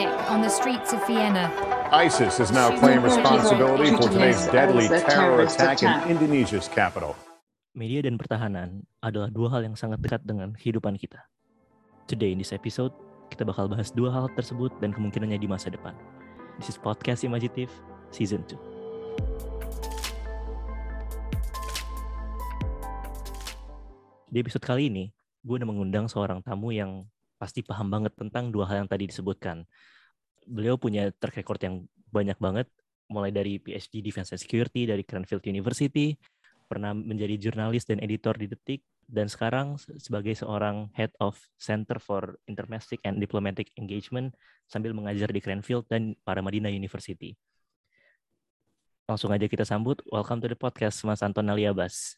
panic on the streets of Vienna. ISIS has now claimed responsibility for today's deadly terror attack in Indonesia's capital. Media dan pertahanan adalah dua hal yang sangat dekat dengan kehidupan kita. Today in this episode, kita bakal bahas dua hal tersebut dan kemungkinannya di masa depan. This is Podcast Imaginative Season 2. Di episode kali ini, gue udah mengundang seorang tamu yang pasti paham banget tentang dua hal yang tadi disebutkan. Beliau punya track record yang banyak banget, mulai dari PhD Defense and Security dari Cranfield University, pernah menjadi jurnalis dan editor di Detik, dan sekarang sebagai seorang Head of Center for Intermestic and Diplomatic Engagement sambil mengajar di Cranfield dan Paramadina University. Langsung aja kita sambut, welcome to the podcast Mas Anton Aliabas.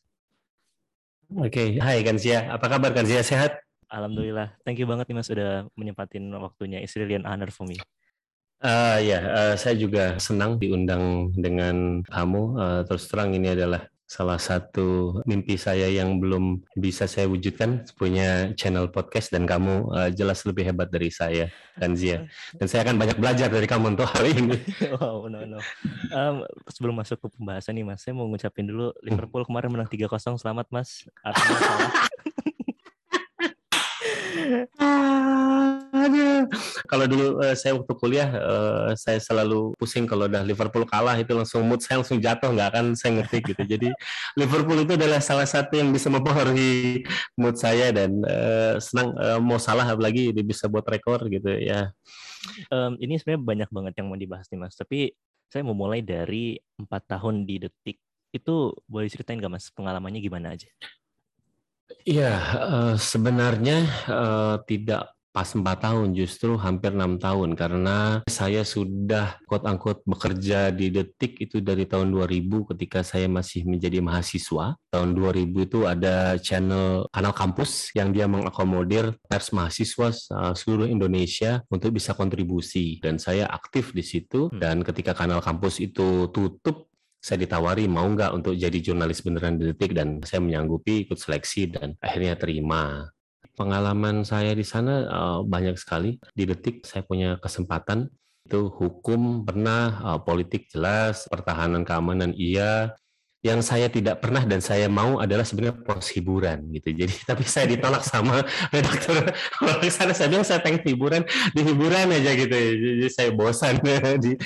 Oke, okay. hai Kanzia. Apa kabar Kanzia? Sehat? Alhamdulillah. Thank you banget nih Mas sudah menyempatin waktunya. It's really an honor for me. Uh, ya, yeah, uh, saya juga senang diundang dengan kamu. Uh, terus terang ini adalah salah satu mimpi saya yang belum bisa saya wujudkan punya channel podcast dan kamu uh, jelas lebih hebat dari saya dan Zia dan saya akan banyak belajar dari kamu untuk hari ini. wow, no no. Um, sebelum masuk ke pembahasan nih Mas, saya mau ngucapin dulu Liverpool kemarin menang 3-0. Selamat Mas. Kalau dulu uh, saya waktu kuliah, uh, saya selalu pusing kalau udah Liverpool kalah itu langsung mood saya langsung jatuh, nggak akan saya ngerti gitu. Jadi Liverpool itu adalah salah satu yang bisa mempengaruhi mood saya dan uh, senang uh, mau salah apalagi dia bisa buat rekor gitu ya. Um, ini sebenarnya banyak banget yang mau dibahas nih mas, tapi saya mau mulai dari empat tahun di detik itu boleh ceritain nggak mas pengalamannya gimana aja? Iya, uh, sebenarnya uh, tidak pas empat tahun, justru hampir enam tahun karena saya sudah quote unquote bekerja di Detik itu dari tahun 2000 ketika saya masih menjadi mahasiswa. Tahun 2000 itu ada channel kanal kampus yang dia mengakomodir pers mahasiswa uh, seluruh Indonesia untuk bisa kontribusi dan saya aktif di situ hmm. dan ketika kanal kampus itu tutup saya ditawari mau nggak untuk jadi jurnalis beneran di Detik dan saya menyanggupi ikut seleksi dan akhirnya terima. Pengalaman saya di sana uh, banyak sekali. Di Detik saya punya kesempatan itu hukum pernah, uh, politik jelas, pertahanan keamanan iya, yang saya tidak pernah dan saya mau adalah sebenarnya pos hiburan gitu. Jadi tapi saya ditolak sama redaktur di sana saya bilang saya pengen hiburan di hiburan aja gitu. Jadi saya bosan di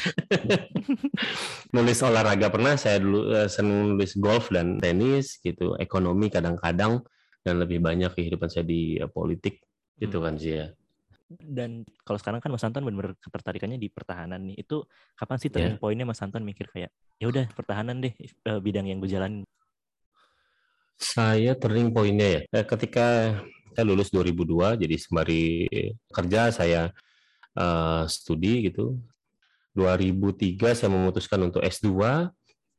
nulis olahraga pernah saya dulu uh, senang nulis golf dan tenis gitu. Ekonomi kadang-kadang dan lebih banyak kehidupan saya di uh, politik gitu kan sih ya dan kalau sekarang kan Mas Anton benar-benar ketertarikannya di pertahanan nih. Itu kapan sih turning yeah. pointnya Mas Anton mikir kayak ya udah pertahanan deh eh, bidang yang gue jalanin? Saya turning pointnya ya eh, ketika saya lulus 2002 jadi sembari kerja saya uh, studi gitu. 2003 saya memutuskan untuk S2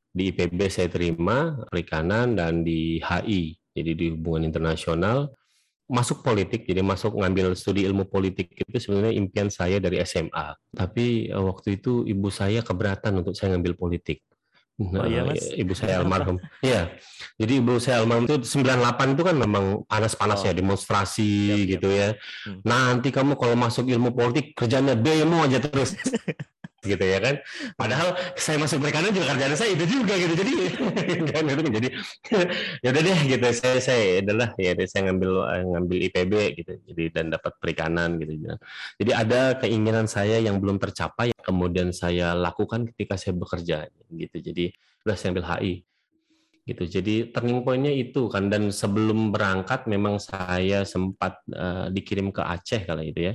di IPB saya terima perikanan dan di HI jadi di hubungan internasional masuk politik, jadi masuk ngambil studi ilmu politik itu sebenarnya impian saya dari SMA. Tapi uh, waktu itu ibu saya keberatan untuk saya ngambil politik. Nah, oh, iya, mas? ibu saya almarhum. Iya. Jadi ibu saya almarhum itu 98 itu kan memang panas-panas ya, oh. ya demonstrasi siap, gitu ya. Hmm. Nanti kamu kalau masuk ilmu politik kerjanya demo aja terus. gitu ya kan. Padahal saya masuk perikanan juga kerjaan saya itu juga gitu. Jadi kan itu kan jadi ya udah deh gitu saya saya adalah ya saya ngambil ngambil IPB gitu. Jadi dan dapat perikanan gitu. Jadi ada keinginan saya yang belum tercapai kemudian saya lakukan ketika saya bekerja gitu. Jadi udah saya ambil HI gitu. Jadi turning pointnya itu kan dan sebelum berangkat memang saya sempat uh, dikirim ke Aceh kala itu ya.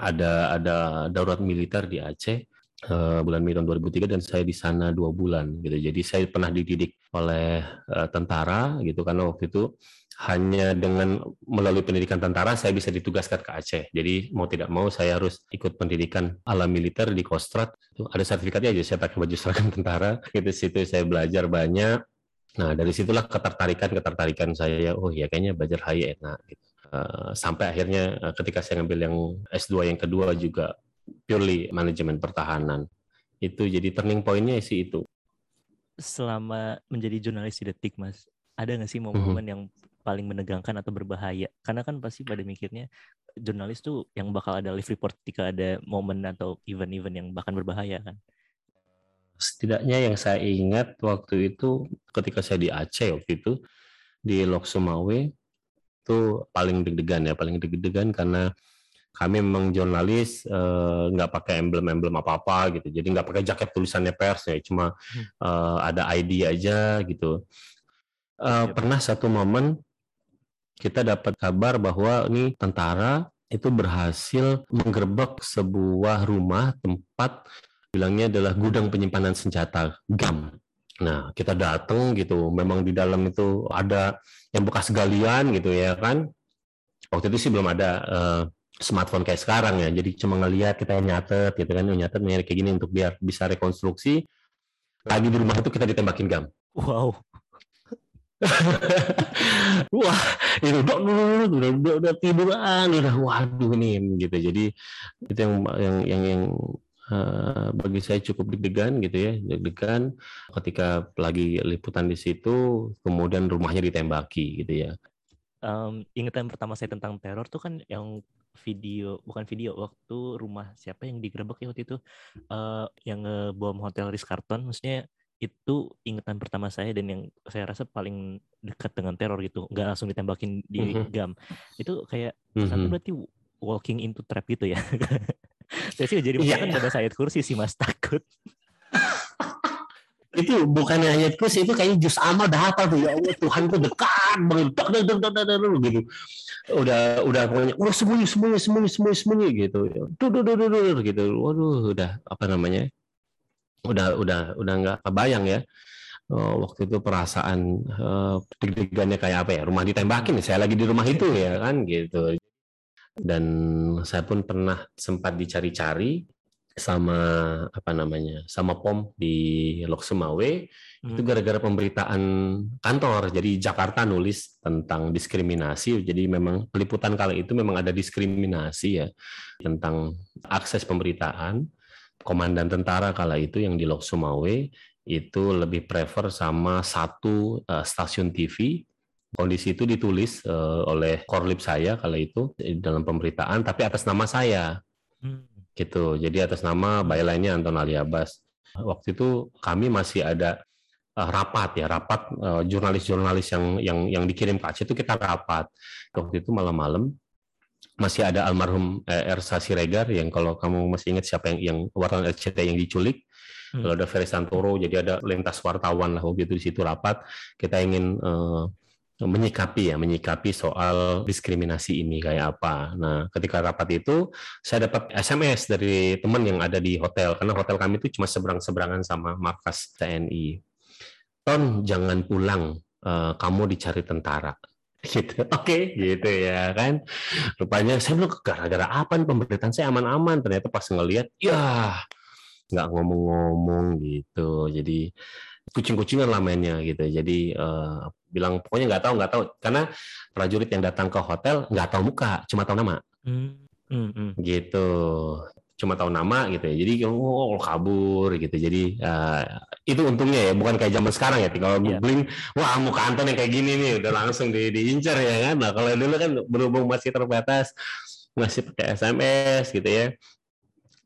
Ada ada darurat militer di Aceh uh, bulan Mei tahun 2003 dan saya di sana dua bulan gitu. Jadi saya pernah dididik oleh uh, tentara gitu karena waktu itu hanya dengan melalui pendidikan tentara saya bisa ditugaskan ke Aceh. Jadi mau tidak mau saya harus ikut pendidikan ala militer di Kostrad. Ada sertifikatnya aja saya pakai baju seragam tentara. Gitu situ saya belajar banyak. Nah dari situlah ketertarikan ketertarikan saya. Oh ya kayaknya belajar HI enak. Gitu. Uh, sampai akhirnya uh, ketika saya ngambil yang S2 yang kedua juga purely manajemen pertahanan. Itu jadi turning point-nya sih itu. Selama menjadi jurnalis di Detik, Mas, ada nggak sih momen-momen mm -hmm. yang paling menegangkan atau berbahaya? Karena kan pasti pada mikirnya jurnalis tuh yang bakal ada live report ketika ada momen atau event-event yang bahkan berbahaya kan. Setidaknya yang saya ingat waktu itu ketika saya di Aceh waktu itu di Lok Sumawe itu paling deg-degan ya, paling deg-degan karena kami memang jurnalis eh, nggak uh, pakai emblem-emblem apa-apa gitu jadi nggak pakai jaket tulisannya pers ya cuma uh, ada ID aja gitu uh, pernah satu momen kita dapat kabar bahwa ini tentara itu berhasil menggerebek sebuah rumah tempat bilangnya adalah gudang penyimpanan senjata GAM. Nah, kita datang gitu, memang di dalam itu ada yang bekas galian gitu ya kan. Waktu itu sih belum ada uh, smartphone kayak sekarang ya. Jadi cuma ngelihat kita nyatet gitu kan, nyatet nyari kayak gini untuk biar bisa rekonstruksi. Lagi di rumah itu kita ditembakin gam. Wow. Wah, itu udah udah udah, udah, udah tiduran, udah waduh nih gitu. Jadi itu yang yang yang yang uh, bagi saya cukup deg-degan gitu ya, deg-degan ketika lagi liputan di situ, kemudian rumahnya ditembaki gitu ya. Um, ingatan pertama saya tentang teror tuh kan yang video bukan video waktu rumah siapa yang digerebek ya waktu itu uh, yang ngebom hotel Ritz Carlton maksudnya itu ingatan pertama saya dan yang saya rasa paling dekat dengan teror gitu nggak langsung ditembakin di mm -hmm. gam itu kayak mm -hmm. satu berarti walking into trap gitu ya saya sih jadi yeah, yeah. pada saya kursi sih mas takut itu bukannya ayat kursi itu kayaknya jus amal dah apa tuh. Ya Allah Tuhan tuh dekat banget. Gitu. Udah udah pokoknya udah sembunyi sembunyi sembunyi sembunyi sembunyi gitu. Tuh tuh tuh tuh gitu. Waduh udah apa namanya udah udah udah nggak kebayang ya. Oh, waktu itu perasaan uh, deg-degannya kayak apa ya? Rumah ditembakin saya lagi di rumah itu ya kan gitu. Dan saya pun pernah sempat dicari-cari sama apa namanya sama pom di Lok Sumawe hmm. itu gara-gara pemberitaan kantor. Jadi Jakarta nulis tentang diskriminasi. Jadi memang peliputan kali itu memang ada diskriminasi ya tentang akses pemberitaan. Komandan tentara kala itu yang di Lok Sumawe itu lebih prefer sama satu uh, stasiun TV kondisi itu ditulis uh, oleh korlip saya kala itu dalam pemberitaan tapi atas nama saya. Hmm gitu. Jadi atas nama byline-nya Anton Aliabas. Waktu itu kami masih ada uh, rapat ya, rapat uh, jurnalis-jurnalis yang yang yang dikirim ke Aceh itu kita rapat. Waktu itu malam-malam masih ada almarhum eh, Ersa Siregar yang kalau kamu masih ingat siapa yang yang wartawan RCTI yang diculik. Hmm. Kalau ada Ferry Santoro, jadi ada lintas wartawan lah waktu itu di situ rapat. Kita ingin uh, menyikapi ya, menyikapi soal diskriminasi ini kayak apa. Nah, ketika rapat itu saya dapat SMS dari teman yang ada di hotel karena hotel kami itu cuma seberang-seberangan sama markas TNI. Ton, jangan pulang, uh, kamu dicari tentara. Gitu, oke, okay, gitu ya kan. Rupanya saya bilang gara-gara apa nih pemberitaan saya aman-aman. Ternyata pas ngelihat, ya nggak ngomong-ngomong gitu. Jadi kucing-kucingan lah mainnya gitu. Jadi uh, bilang pokoknya nggak tahu nggak tahu. Karena prajurit yang datang ke hotel nggak tahu muka cuma tahu nama. Hmm. Hmm, hmm. gitu. Cuma tahu nama gitu ya. Jadi oh kabur gitu. Jadi uh, itu untungnya ya bukan kayak zaman sekarang ya. Tinggal yeah. googling wah muka Anton yang kayak gini nih udah langsung di diincar ya kan. Nah kalau dulu kan berhubung masih terbatas masih pakai SMS gitu ya.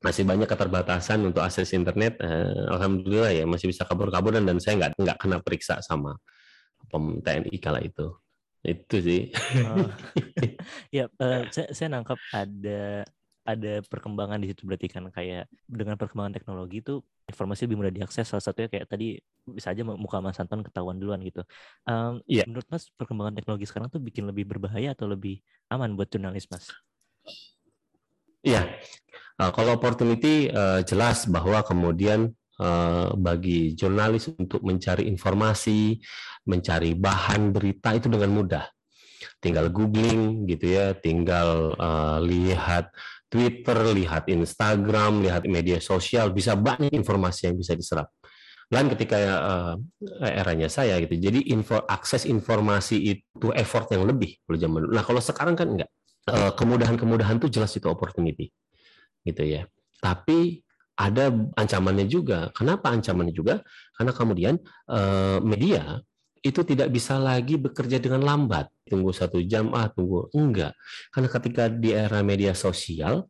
Masih banyak keterbatasan untuk akses internet uh, alhamdulillah ya masih bisa kabur-kaburan dan saya nggak nggak kena periksa sama pom TNI kala itu itu sih oh. ya uh, saya, saya nangkap ada ada perkembangan di situ berarti kan kayak dengan perkembangan teknologi itu informasi lebih mudah diakses salah satunya kayak tadi bisa aja muka Mas Anton ketahuan duluan gitu. Um, yeah. Menurut Mas perkembangan teknologi sekarang tuh bikin lebih berbahaya atau lebih aman buat jurnalis Mas? Iya, uh, kalau opportunity uh, jelas bahwa kemudian bagi jurnalis untuk mencari informasi, mencari bahan berita itu dengan mudah. Tinggal googling gitu ya, tinggal uh, lihat Twitter, lihat Instagram, lihat media sosial, bisa banyak informasi yang bisa diserap. Lain ketika uh, eranya saya gitu, jadi info akses informasi itu effort yang lebih kalau zaman dulu. Nah kalau sekarang kan enggak. Uh, kemudahan-kemudahan tuh jelas itu opportunity, gitu ya. Tapi ada ancamannya juga. Kenapa ancamannya juga? Karena kemudian uh, media itu tidak bisa lagi bekerja dengan lambat. Tunggu satu jam, ah tunggu. Enggak. Karena ketika di era media sosial,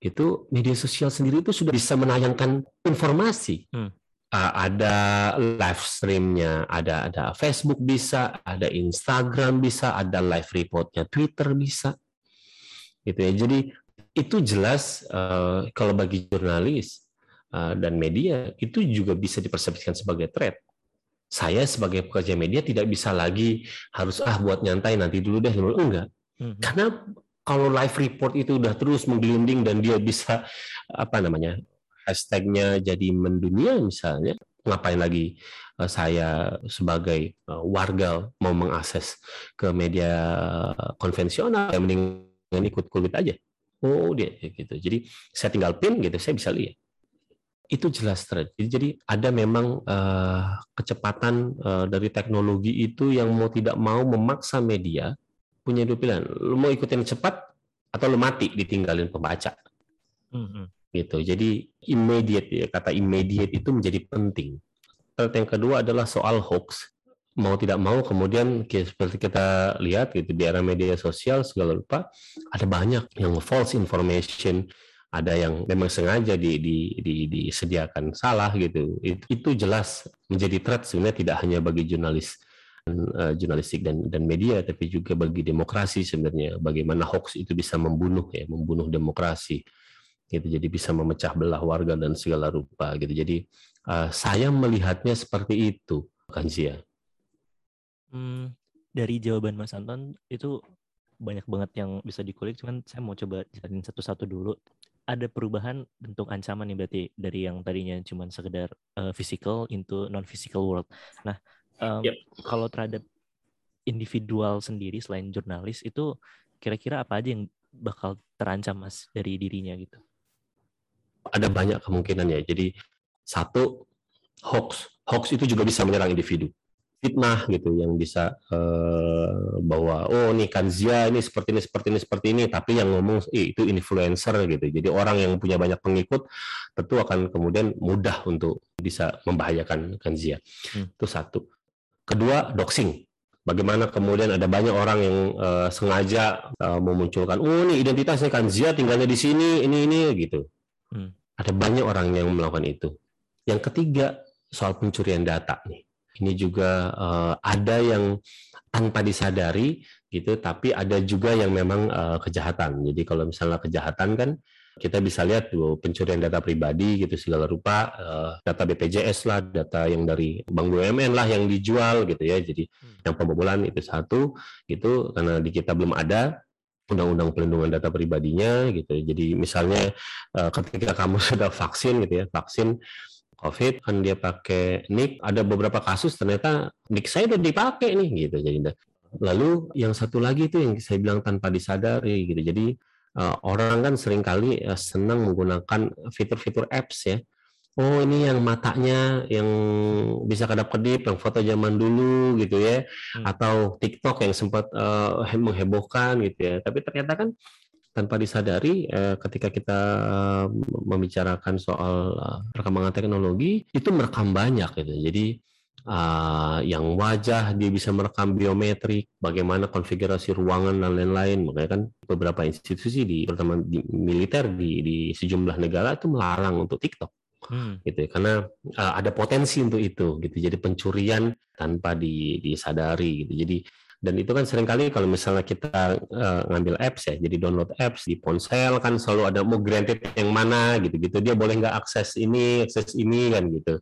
itu media sosial sendiri itu sudah bisa menayangkan informasi. Hmm. Uh, ada live streamnya, ada ada Facebook bisa, ada Instagram bisa, ada live reportnya Twitter bisa, gitu ya. Jadi itu jelas uh, kalau bagi jurnalis dan media itu juga bisa dipersepsikan sebagai threat. Saya sebagai pekerja media tidak bisa lagi harus ah buat nyantai nanti dulu deh enggak. Hmm. karena kalau live report itu udah terus menggelinding dan dia bisa apa namanya hashtagnya jadi mendunia misalnya ngapain lagi eh, saya sebagai eh, warga mau mengakses ke media konvensional yang mendingan ikut kulit aja. Oh dia gitu. Jadi saya tinggal pin gitu saya bisa lihat itu jelas threat. Jadi, jadi ada memang uh, kecepatan uh, dari teknologi itu yang mau tidak mau memaksa media punya dua pilihan. Lu mau ikutin cepat atau lu mati ditinggalin pembaca. Mm-hmm. Gitu. Jadi immediate ya kata immediate itu menjadi penting. Threat yang kedua adalah soal hoax. Mau tidak mau kemudian seperti kita lihat gitu di era media sosial segala lupa ada banyak yang false information ada yang memang sengaja di, di, di, disediakan salah gitu. Itu, itu jelas menjadi threat sebenarnya tidak hanya bagi jurnalis uh, jurnalistik dan dan media tapi juga bagi demokrasi sebenarnya. Bagaimana hoax itu bisa membunuh ya membunuh demokrasi gitu. Jadi bisa memecah belah warga dan segala rupa gitu. Jadi uh, saya melihatnya seperti itu Kanzia. Hmm, dari jawaban Mas Anton itu banyak banget yang bisa dikulik. Cuman saya mau coba jelasin satu-satu dulu ada perubahan bentuk ancaman nih berarti dari yang tadinya cuma sekedar uh, physical into non physical world. Nah, um, yep. kalau terhadap individual sendiri selain jurnalis itu kira-kira apa aja yang bakal terancam mas dari dirinya gitu? Ada banyak kemungkinan ya. Jadi satu hoax, hoax itu juga bisa menyerang individu fitnah gitu yang bisa uh, bahwa oh nih Kanzia ini seperti ini seperti ini seperti ini. Tapi yang ngomong eh, itu influencer gitu. Jadi orang yang punya banyak pengikut tentu akan kemudian mudah untuk bisa membahayakan Kanzia. Hmm. itu satu. Kedua doxing. Bagaimana kemudian ada banyak orang yang uh, sengaja uh, memunculkan oh ini identitasnya Kanzia tinggalnya di sini ini ini gitu. Hmm. ada banyak orang yang melakukan itu. Yang ketiga soal pencurian data nih ini juga uh, ada yang tanpa disadari gitu tapi ada juga yang memang uh, kejahatan. Jadi kalau misalnya kejahatan kan kita bisa lihat tuh pencurian data pribadi gitu segala rupa uh, data BPJS lah data yang dari bank BUMN lah yang dijual gitu ya. Jadi hmm. yang pembobolan itu satu gitu karena di kita belum ada undang-undang pelindungan data pribadinya gitu. Jadi misalnya uh, ketika kamu sudah vaksin gitu ya vaksin COVID kan dia pakai nick. Ada beberapa kasus ternyata nick saya udah dipakai nih gitu. Jadi lalu yang satu lagi itu yang saya bilang tanpa disadari gitu. Jadi uh, orang kan sering kali uh, senang menggunakan fitur-fitur apps ya. Oh ini yang matanya yang bisa kedap-kedip yang foto zaman dulu gitu ya. Hmm. atau TikTok yang sempat uh, menghebohkan gitu ya. Tapi ternyata kan tanpa disadari eh, ketika kita membicarakan soal eh, perkembangan teknologi itu merekam banyak gitu. Jadi uh, yang wajah dia bisa merekam biometrik, bagaimana konfigurasi ruangan dan lain-lain. Makanya kan beberapa institusi di terutama di militer di di sejumlah negara itu melarang untuk TikTok. Hmm. gitu ya. karena uh, ada potensi untuk itu gitu jadi pencurian tanpa di, disadari gitu jadi dan itu kan sering kali kalau misalnya kita uh, ngambil apps ya, jadi download apps di ponsel kan selalu ada mau granted yang mana gitu-gitu. Dia boleh nggak akses ini, akses ini kan gitu.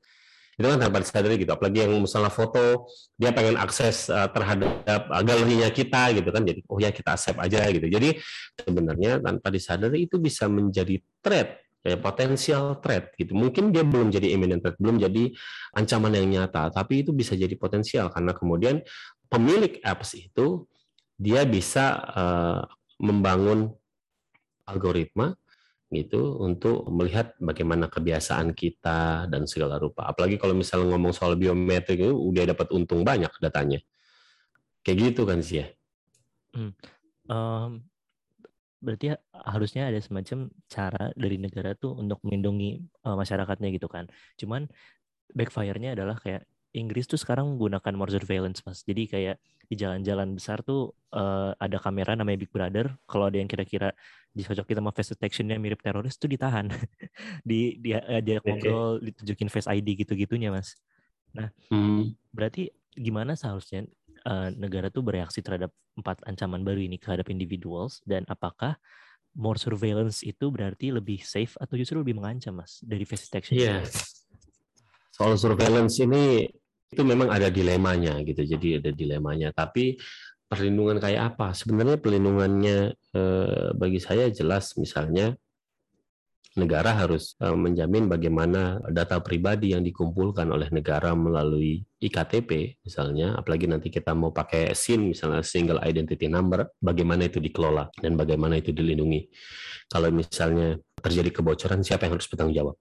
Itu kan tanpa disadari gitu. Apalagi yang misalnya foto, dia pengen akses uh, terhadap uh, galerinya kita gitu kan. Jadi oh ya kita accept aja gitu. Jadi sebenarnya tanpa disadari itu bisa menjadi threat ya potensial threat gitu. Mungkin dia belum jadi imminent threat, belum jadi ancaman yang nyata, tapi itu bisa jadi potensial karena kemudian pemilik apps itu dia bisa uh, membangun algoritma gitu untuk melihat bagaimana kebiasaan kita dan segala rupa. Apalagi kalau misalnya ngomong soal biometrik itu udah dapat untung banyak datanya. Kayak gitu kan sih ya. Hmm. Um, berarti harusnya ada semacam cara dari negara tuh untuk melindungi uh, masyarakatnya gitu kan. Cuman backfire-nya adalah kayak Inggris tuh sekarang menggunakan more surveillance mas. Jadi kayak di jalan-jalan besar tuh uh, ada kamera namanya Big Brother. Kalau ada yang kira-kira dicocokin sama face detectionnya mirip teroris tuh ditahan. di dia dia ngobrol, okay. ditunjukin face ID gitu-gitunya mas. Nah, hmm. berarti gimana seharusnya uh, negara tuh bereaksi terhadap empat ancaman baru ini terhadap individuals dan apakah more surveillance itu berarti lebih safe atau justru lebih mengancam mas dari face detection? Iya. Yeah soal surveillance ini itu memang ada dilemanya gitu. Jadi ada dilemanya. Tapi perlindungan kayak apa? Sebenarnya perlindungannya eh, bagi saya jelas misalnya negara harus eh, menjamin bagaimana data pribadi yang dikumpulkan oleh negara melalui IKTP misalnya, apalagi nanti kita mau pakai SIN misalnya single identity number, bagaimana itu dikelola dan bagaimana itu dilindungi. Kalau misalnya terjadi kebocoran, siapa yang harus bertanggung jawab?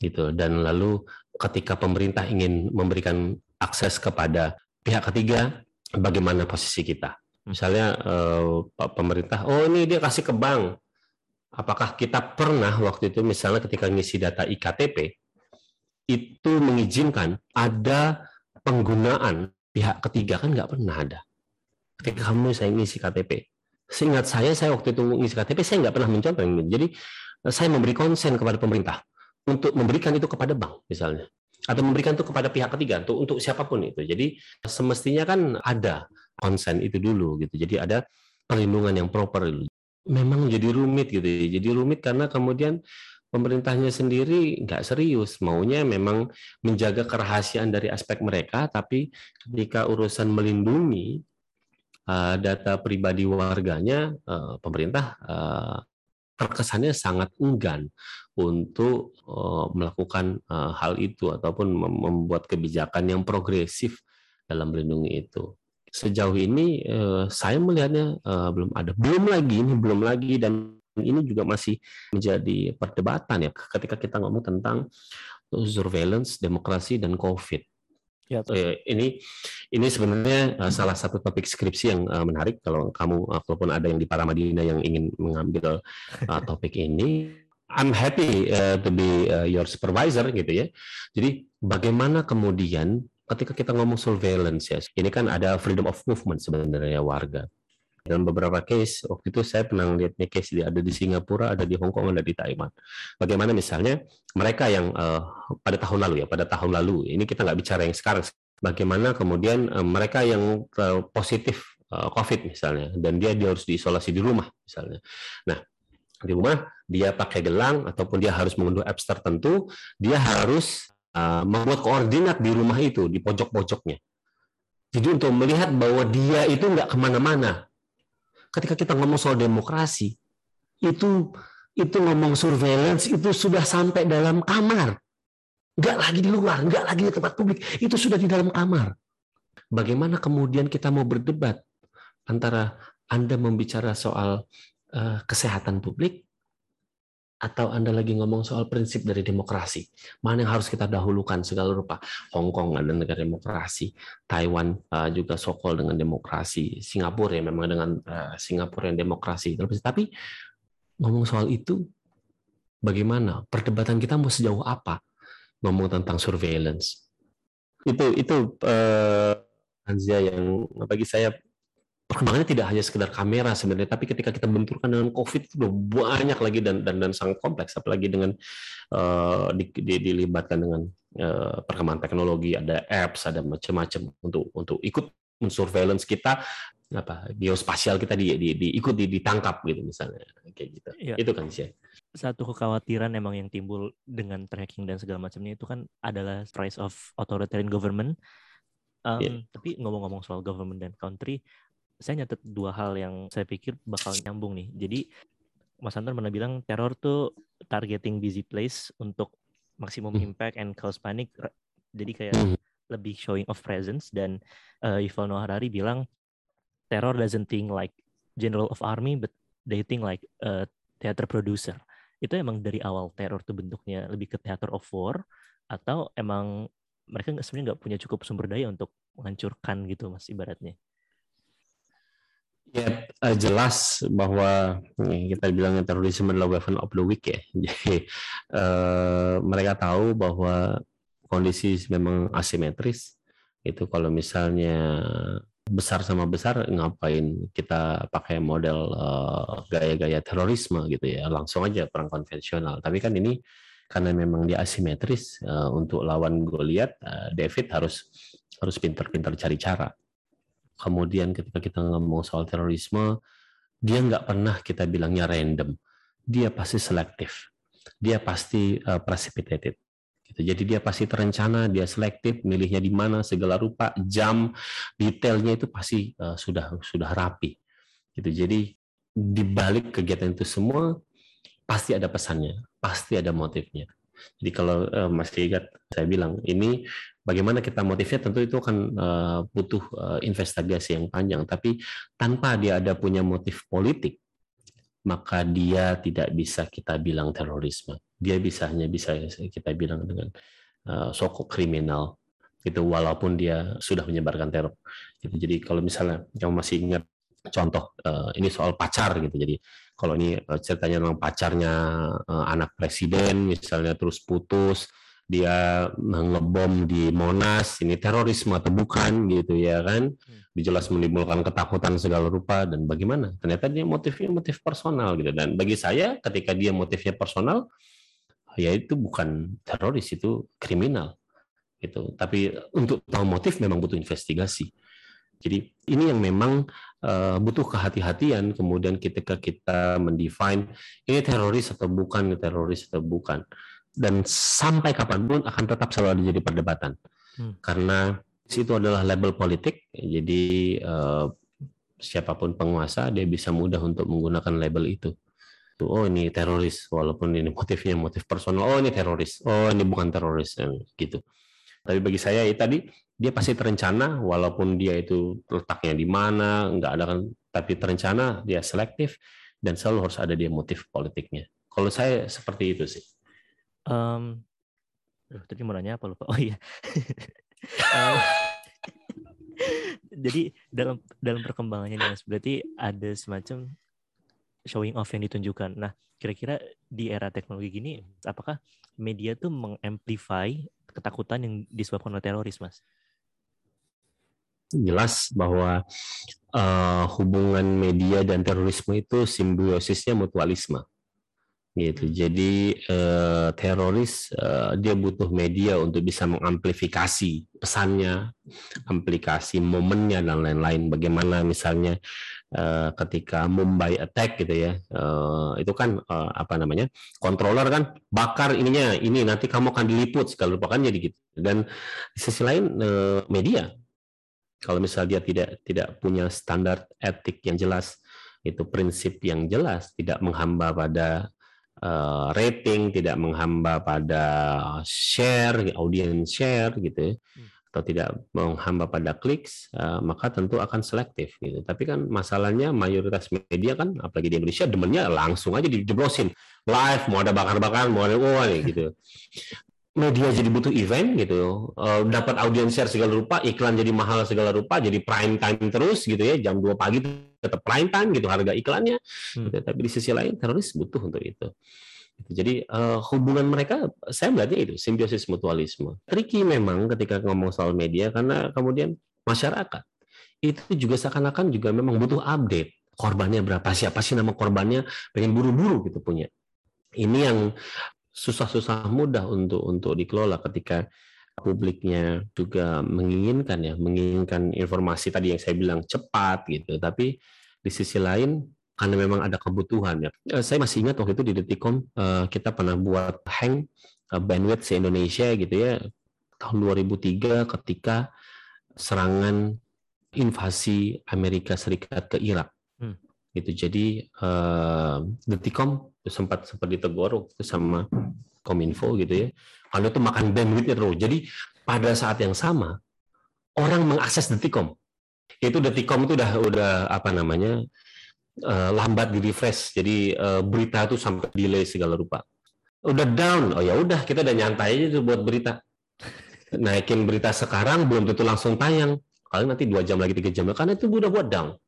Gitu. Dan lalu ketika pemerintah ingin memberikan akses kepada pihak ketiga bagaimana posisi kita? Misalnya eh, pemerintah oh ini dia kasih ke bank. Apakah kita pernah waktu itu misalnya ketika ngisi data iktp itu mengizinkan ada penggunaan pihak ketiga? Kan nggak pernah ada. Ketika kamu saya ngisi KTP seingat saya saya waktu itu ngisi KTP saya nggak pernah mencontoh jadi saya memberi konsen kepada pemerintah untuk memberikan itu kepada bank misalnya atau memberikan itu kepada pihak ketiga untuk untuk siapa pun itu. Jadi semestinya kan ada konsen itu dulu gitu. Jadi ada perlindungan yang proper. Memang jadi rumit gitu. Jadi rumit karena kemudian pemerintahnya sendiri nggak serius maunya memang menjaga kerahasiaan dari aspek mereka tapi ketika urusan melindungi uh, data pribadi warganya uh, pemerintah uh, terkesannya sangat enggan untuk uh, melakukan uh, hal itu ataupun membuat kebijakan yang progresif dalam melindungi itu. Sejauh ini uh, saya melihatnya belum ada, belum lagi ini belum lagi dan ini juga masih menjadi perdebatan ya ketika kita ngomong tentang surveillance, demokrasi dan COVID. Ya, ini ini sebenarnya uh, salah satu topik skripsi yang uh, menarik kalau kamu uh, kalaupun ada yang di Paramadina yang ingin mengambil topik ini I'm happy to be your supervisor gitu ya. Jadi bagaimana kemudian ketika kita ngomong surveillance ya, ini kan ada freedom of movement sebenarnya warga. Dalam beberapa case, waktu itu saya pernah lihat nih case ada di Singapura, ada di Hong Kong, ada di Taiwan. Bagaimana misalnya mereka yang uh, pada tahun lalu ya, pada tahun lalu, ini kita nggak bicara yang sekarang, bagaimana kemudian uh, mereka yang uh, positif uh, COVID misalnya, dan dia, dia harus diisolasi di rumah misalnya. Nah, di rumah dia pakai gelang ataupun dia harus mengunduh apps tertentu, dia harus uh, membuat koordinat di rumah itu di pojok-pojoknya. Jadi untuk melihat bahwa dia itu nggak ke mana-mana, ketika kita ngomong soal demokrasi, itu itu ngomong surveillance itu sudah sampai dalam kamar. Nggak lagi di luar, nggak lagi di tempat publik. Itu sudah di dalam kamar. Bagaimana kemudian kita mau berdebat antara Anda membicara soal uh, kesehatan publik atau Anda lagi ngomong soal prinsip dari demokrasi? Mana yang harus kita dahulukan segala rupa? Hong Kong ada negara demokrasi, Taiwan uh, juga sokol dengan demokrasi, Singapura ya memang dengan uh, Singapura yang demokrasi. Tapi ngomong soal itu, bagaimana? Perdebatan kita mau sejauh apa? Ngomong tentang surveillance. Itu itu uh, Anzia yang bagi saya perkembangannya tidak hanya sekedar kamera sebenarnya, tapi ketika kita benturkan dengan COVID itu udah banyak lagi dan dan dan sangat kompleks, apalagi dengan uh, di, di, dilibatkan dengan uh, perkembangan teknologi, ada apps, ada macam-macam untuk untuk ikut surveillance kita apa geospasial kita di, di, di, ditangkap gitu misalnya kayak gitu ya. itu kan sih satu kekhawatiran emang yang timbul dengan tracking dan segala macamnya itu kan adalah rise of authoritarian government um, yeah. tapi ngomong-ngomong soal government dan country saya nyatet dua hal yang saya pikir bakal nyambung nih. Jadi Mas Anton pernah bilang teror tuh targeting busy place untuk maksimum hmm. impact and cause panic. Jadi kayak hmm. lebih showing of presence dan uh, Yuval Noah Harari bilang teror doesn't think like general of army but they think like a theater producer. Itu emang dari awal teror tuh bentuknya lebih ke theater of war atau emang mereka sebenarnya nggak punya cukup sumber daya untuk menghancurkan gitu mas ibaratnya. Ya uh, jelas bahwa kita bilangnya terorisme adalah weapon of the weak ya. Jadi uh, mereka tahu bahwa kondisi memang asimetris. Itu kalau misalnya besar sama besar ngapain kita pakai model uh, gaya-gaya terorisme gitu ya? Langsung aja perang konvensional. Tapi kan ini karena memang dia asimetris uh, untuk lawan Goliat uh, David harus harus pintar-pintar cari cara kemudian ketika kita ngomong soal terorisme dia nggak pernah kita bilangnya random dia pasti selektif dia pasti uh, precipitated Gitu. Jadi dia pasti terencana, dia selektif, milihnya di mana, segala rupa, jam, detailnya itu pasti uh, sudah sudah rapi. Gitu. Jadi di balik kegiatan itu semua pasti ada pesannya, pasti ada motifnya. Jadi kalau uh, masih ingat saya bilang ini bagaimana kita motifnya tentu itu akan uh, butuh uh, investigasi yang panjang. Tapi tanpa dia ada punya motif politik, maka dia tidak bisa kita bilang terorisme. Dia bisa hanya bisa kita bilang dengan uh, sokok kriminal itu walaupun dia sudah menyebarkan teror. Gitu. Jadi kalau misalnya kamu masih ingat contoh ini soal pacar gitu. Jadi kalau ini ceritanya tentang pacarnya anak presiden misalnya terus putus dia ngebom di Monas ini terorisme atau bukan gitu ya kan? Hmm. dijelas menimbulkan ketakutan segala rupa dan bagaimana? Ternyata dia motifnya motif personal gitu. Dan bagi saya ketika dia motifnya personal ya itu bukan teroris itu kriminal gitu. Tapi untuk tahu motif memang butuh investigasi. Jadi ini yang memang uh, butuh kehati-hatian kemudian ketika kita mendefine ini teroris atau bukan teroris atau bukan dan sampai kapan pun akan tetap selalu ada jadi perdebatan. Hmm. karena itu adalah label politik. Jadi uh, siapa pun penguasa dia bisa mudah untuk menggunakan label itu. Tuh oh ini teroris walaupun ini motifnya motif personal. Oh ini teroris. Oh ini bukan teroris gitu. Tapi bagi saya ya tadi dia pasti terencana walaupun dia itu letaknya di mana nggak ada kan. Tapi terencana dia selektif dan selalu harus ada dia motif politiknya. Kalau saya seperti itu sih Um, tadi mau nanya apa lupa? Oh iya. um, jadi dalam dalam perkembangannya Dimas berarti ada semacam showing off yang ditunjukkan. Nah, kira-kira di era teknologi gini, apakah media tuh mengamplify ketakutan yang disebabkan oleh teroris, Mas? Jelas bahwa uh, hubungan media dan terorisme itu simbiosisnya mutualisme gitu. Jadi eh, teroris eh, dia butuh media untuk bisa mengamplifikasi pesannya, aplikasi momennya dan lain-lain. Bagaimana misalnya eh, ketika Mumbai attack gitu ya, eh, itu kan eh, apa namanya controller kan bakar ininya, ini nanti kamu akan diliput segala rupa kan jadi gitu. Dan di sisi lain eh, media kalau misalnya dia tidak tidak punya standar etik yang jelas itu prinsip yang jelas tidak menghamba pada uh, rating, tidak menghamba pada share, audience share gitu, ya, hmm. atau tidak menghamba pada kliks, uh, maka tentu akan selektif gitu. Tapi kan masalahnya mayoritas media kan, apalagi di Indonesia, demennya langsung aja dijeblosin live, mau ada bakar-bakar, mau ada oh, gitu media jadi butuh event gitu, uh, dapat audiens share segala rupa, iklan jadi mahal segala rupa, jadi prime time terus gitu ya, jam 2 pagi tetap prime time gitu harga iklannya. Hmm. Gitu. Tapi di sisi lain teroris butuh untuk itu. Gitu. Jadi uh, hubungan mereka saya melihatnya itu simbiosis mutualisme. Tricky memang ketika ngomong soal media karena kemudian masyarakat itu juga seakan-akan juga memang butuh update korbannya berapa siapa sih nama korbannya pengen buru-buru gitu punya ini yang susah-susah mudah untuk untuk dikelola ketika publiknya juga menginginkan ya menginginkan informasi tadi yang saya bilang cepat gitu. Tapi di sisi lain karena memang ada kebutuhan ya. Eh, saya masih ingat waktu itu di Detikom eh, kita pernah buat hang eh, bandwidth se Indonesia gitu ya tahun 2003 ketika serangan invasi Amerika Serikat ke Irak. Hmm. gitu. Jadi Detikom sempat sempat ditegur sama kominfo gitu ya. Karena itu makan bandwidthnya terus. Jadi pada saat yang sama orang mengakses detikom. Itu detikom itu udah udah apa namanya uh, lambat di refresh jadi uh, berita itu sampai delay segala rupa. Udah down. Oh ya udah kita udah nyantai aja tuh buat berita. Naikin berita sekarang belum tentu langsung tayang. Kali nanti dua jam lagi tiga jam. Karena itu udah buat down.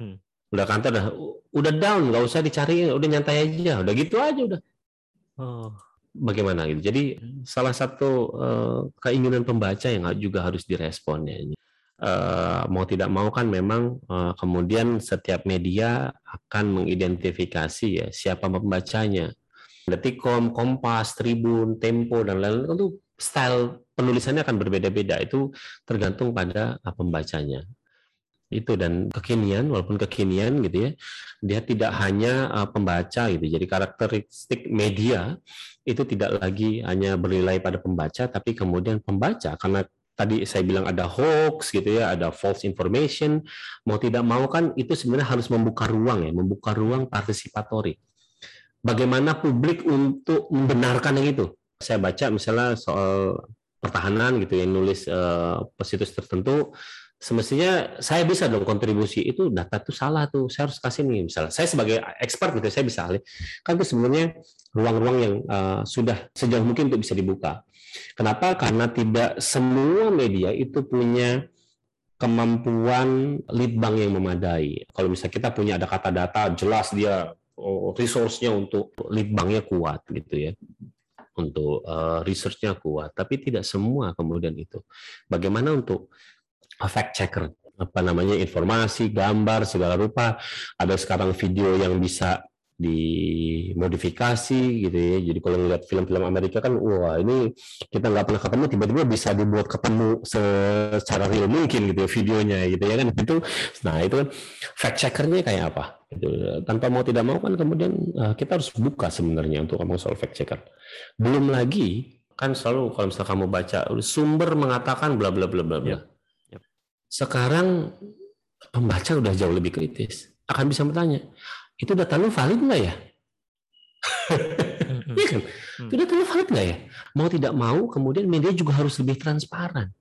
Hmm udah kantor udah udah down nggak usah dicari udah nyantai aja udah gitu aja udah oh bagaimana gitu. Jadi salah satu uh, keinginan pembaca yang juga harus direspon ya. Uh, mau tidak mau kan memang uh, kemudian setiap media akan mengidentifikasi ya siapa pembacanya. Detikom, Kompas, Tribun, Tempo dan lain-lain itu style penulisannya akan berbeda-beda. Itu tergantung pada pembacanya itu dan kekinian walaupun kekinian gitu ya dia tidak hanya uh, pembaca gitu. Jadi karakteristik media itu tidak lagi hanya bernilai pada pembaca tapi kemudian pembaca. Karena tadi saya bilang ada hoax gitu ya ada false information mau tidak mau kan itu sebenarnya harus membuka ruang ya membuka ruang partisipatori bagaimana publik untuk membenarkan yang itu? Saya baca misalnya soal pertahanan gitu yang nulis uh, situs tertentu semestinya saya bisa dong kontribusi. Itu data itu salah tuh. Saya harus kasih nih misalnya. Saya sebagai expert gitu saya bisa alih. Kan itu sebenarnya ruang-ruang yang uh, sudah sejauh mungkin untuk bisa dibuka. Kenapa? Karena tidak semua media itu punya kemampuan lead bank yang memadai. Kalau misalnya kita punya ada kata data jelas dia oh, resource-nya untuk lead banknya kuat gitu ya. Untuk uh, research-nya kuat. Tapi tidak semua kemudian itu. Bagaimana untuk fact checker apa namanya informasi, gambar segala rupa. Ada sekarang video yang bisa dimodifikasi gitu ya. Jadi kalau ngeliat film-film Amerika kan, wah ini kita nggak pernah ketemu, tiba-tiba bisa dibuat ketemu secara real mungkin gitu ya videonya gitu ya kan. Itu, nah itu kan fact checkernya kayak apa? Gitu. Tanpa mau tidak mau kan kemudian eh, kita harus buka sebenarnya untuk ngomong soal fact checker. Belum lagi kan selalu kalau misalnya kamu baca sumber mengatakan bla bla bla bla bla. Ya. Sekarang pembaca udah jauh lebih kritis. Akan bisa bertanya, itu data lu valid nggak ya? Iya kan? Itu data lu valid nggak ya? Mau tidak mau, kemudian media juga harus lebih transparan.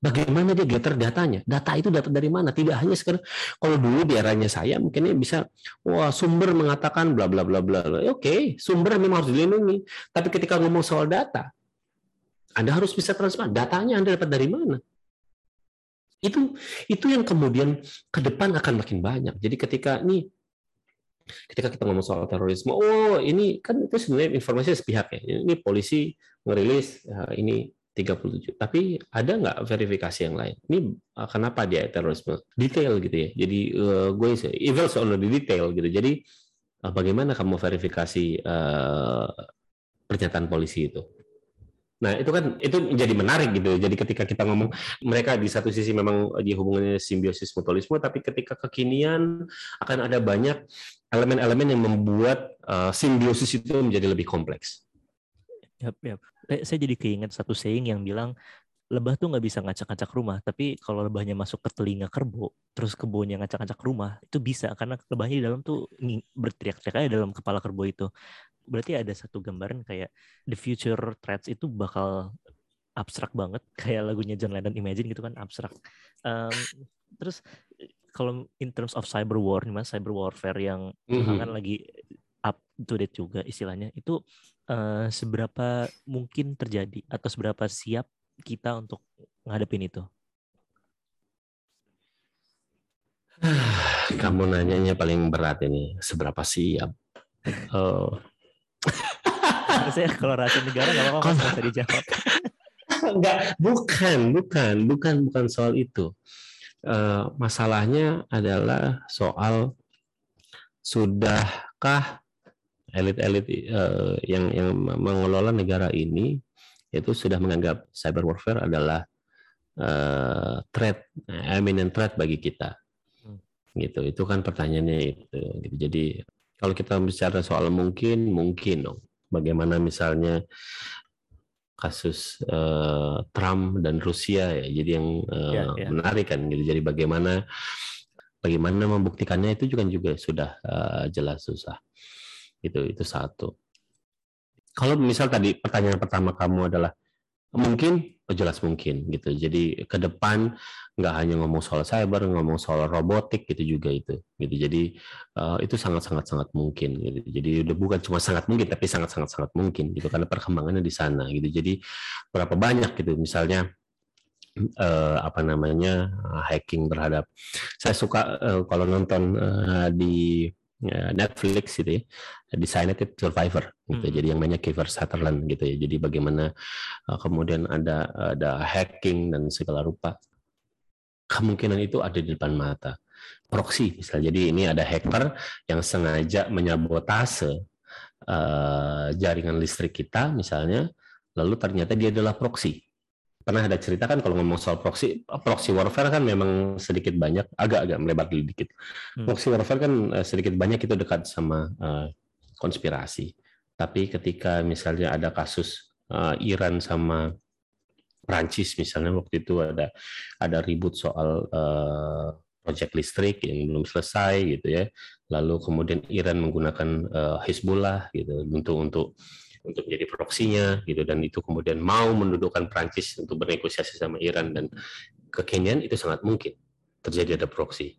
Bagaimana dia gather datanya? Data itu data dari mana? Tidak hanya sekarang. Kalau dulu di eranya saya mungkin bisa, wah sumber mengatakan bla bla bla bla. Oke, okay, sumber memang harus dilindungi. Tapi ketika ngomong soal data, Anda harus bisa transparan. Datanya Anda dapat dari mana? Itu itu yang kemudian ke depan akan makin banyak. Jadi ketika ini ketika kita ngomong soal terorisme, oh ini kan itu sebenarnya informasi sepihak ya. Ini polisi merilis ya, ini 37. Tapi ada nggak verifikasi yang lain? Ini uh, kenapa dia terorisme? Detail gitu ya. Jadi uh, gue evil soal di detail gitu. Jadi bagaimana kamu verifikasi uh, pernyataan polisi itu? Nah, itu kan itu menjadi menarik gitu. Jadi ketika kita ngomong mereka di satu sisi memang di hubungannya simbiosis mutualisme, tapi ketika kekinian akan ada banyak elemen-elemen yang membuat uh, simbiosis itu menjadi lebih kompleks. Yap, yap. Eh, saya jadi keinget satu saying yang bilang lebah tuh nggak bisa ngacak-ngacak rumah, tapi kalau lebahnya masuk ke telinga kerbau, terus kebunnya ngacak-ngacak rumah, itu bisa karena lebahnya di dalam tuh berteriak-teriak aja dalam kepala kerbau itu berarti ada satu gambaran kayak the future threats itu bakal abstrak banget kayak lagunya John Lennon Imagine gitu kan abstrak. Um, terus kalau in terms of cyber war nih mas cyber warfare yang mm-hmm. kan lagi up to date juga istilahnya itu uh, seberapa mungkin terjadi atau seberapa siap kita untuk ngadepin itu? Kamu nanyanya paling berat ini seberapa siap? Oh, saya kalau rahasia negara nggak apa-apa kalau... bisa dijawab. Enggak, bukan, bukan, bukan, bukan soal itu. Uh, masalahnya adalah soal sudahkah elit-elit uh, yang yang mengelola negara ini itu sudah menganggap cyber warfare adalah uh, threat, eminent threat bagi kita. Hmm. Gitu. Itu kan pertanyaannya itu. Gitu. Jadi kalau kita bicara soal mungkin, mungkin dong. Bagaimana misalnya kasus uh, Trump dan Rusia ya, jadi yang uh, ya, ya. menarik kan gitu. Jadi bagaimana bagaimana membuktikannya itu juga juga sudah uh, jelas susah. Itu itu satu. Kalau misal tadi pertanyaan pertama kamu adalah mungkin Oh, jelas mungkin gitu. Jadi ke depan nggak hanya ngomong soal cyber, ngomong soal robotik gitu juga itu. Gitu. Jadi uh, itu sangat sangat sangat mungkin. Gitu. Jadi udah bukan cuma sangat mungkin, tapi sangat sangat sangat mungkin gitu karena perkembangannya di sana. Gitu. Jadi berapa banyak gitu misalnya uh, apa namanya hacking terhadap. Saya suka uh, kalau nonton uh, di ya, Netflix gitu ya, Designated Survivor gitu. Hmm. Jadi yang banyak Kiefer Sutherland gitu ya. Jadi bagaimana uh, kemudian ada ada hacking dan segala rupa. Kemungkinan itu ada di depan mata. Proxy misalnya. Jadi ini ada hacker yang sengaja menyabotase uh, jaringan listrik kita misalnya, lalu ternyata dia adalah proxy pernah ada cerita kan kalau ngomong soal proxy proxy warfare kan memang sedikit banyak agak-agak melebar dikit. Hmm. Proxy warfare kan uh, sedikit banyak itu dekat sama uh, konspirasi. Tapi ketika misalnya ada kasus uh, Iran sama Prancis misalnya waktu itu ada ada ribut soal uh, proyek listrik yang belum selesai gitu ya. Lalu kemudian Iran menggunakan uh, Hezbollah gitu untuk untuk untuk menjadi proksinya gitu dan itu kemudian mau mendudukkan Prancis untuk bernegosiasi sama Iran dan kekinian itu sangat mungkin terjadi ada proksi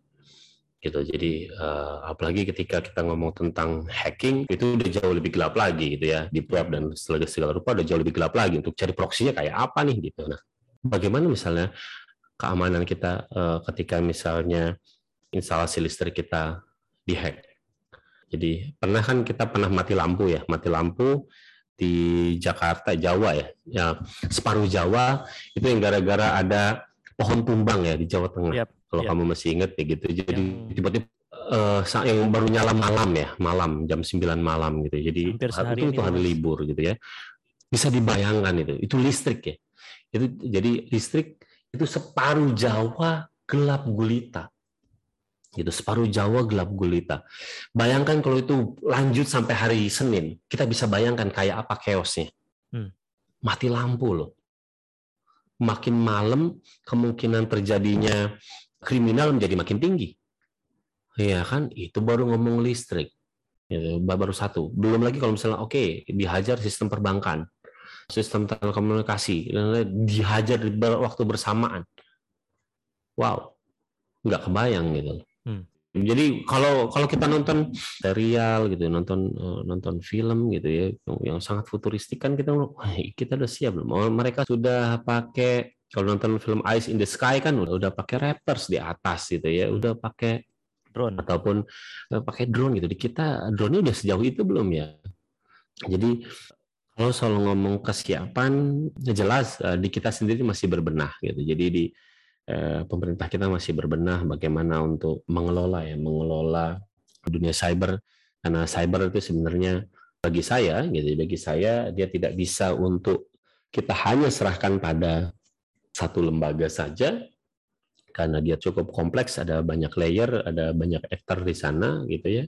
gitu. Jadi uh, apalagi ketika kita ngomong tentang hacking itu udah jauh lebih gelap lagi gitu ya di web dan segala segala rupa udah jauh lebih gelap lagi untuk cari proksinya kayak apa nih gitu. Nah bagaimana misalnya keamanan kita uh, ketika misalnya instalasi listrik kita dihack? Jadi pernah kan kita pernah mati lampu ya mati lampu di Jakarta, Jawa ya, ya separuh Jawa itu yang gara-gara ada pohon tumbang ya di Jawa Tengah. Yep, Kalau yep. kamu masih ingat ya gitu. Jadi tiba-tiba uh, yang baru nyala malam ya, malam jam 9 malam gitu. Jadi hari itu, itu hari libur gitu ya. Bisa dibayangkan itu. Itu listrik ya. Itu jadi listrik itu separuh Jawa gelap gulita itu separuh Jawa gelap gulita. Bayangkan kalau itu lanjut sampai hari Senin, kita bisa bayangkan kayak apa chaosnya. Hmm. Mati lampu loh. Makin malam kemungkinan terjadinya kriminal menjadi makin tinggi. Iya kan? Itu baru ngomong listrik. Itu baru satu. Belum lagi kalau misalnya oke okay, dihajar sistem perbankan, sistem telekomunikasi, dihajar di waktu bersamaan. Wow, nggak kebayang gitu. Hmm. Jadi kalau kalau kita nonton serial gitu, nonton uh, nonton film gitu ya, yang sangat futuristik kan kita wah kita udah siap belum? Oh, mereka sudah pakai kalau nonton film Ice in the Sky kan udah udah pakai Raptors di atas gitu ya, udah pakai drone ataupun uh, pakai drone gitu. Di kita drone udah sejauh itu belum ya? Jadi kalau soal ngomong kesiapan, jelas uh, di kita sendiri masih berbenah gitu. Jadi di Eh, pemerintah kita masih berbenah bagaimana untuk mengelola ya mengelola dunia cyber karena cyber itu sebenarnya bagi saya gitu bagi saya dia tidak bisa untuk kita hanya serahkan pada satu lembaga saja karena dia cukup kompleks ada banyak layer ada banyak aktor di sana gitu ya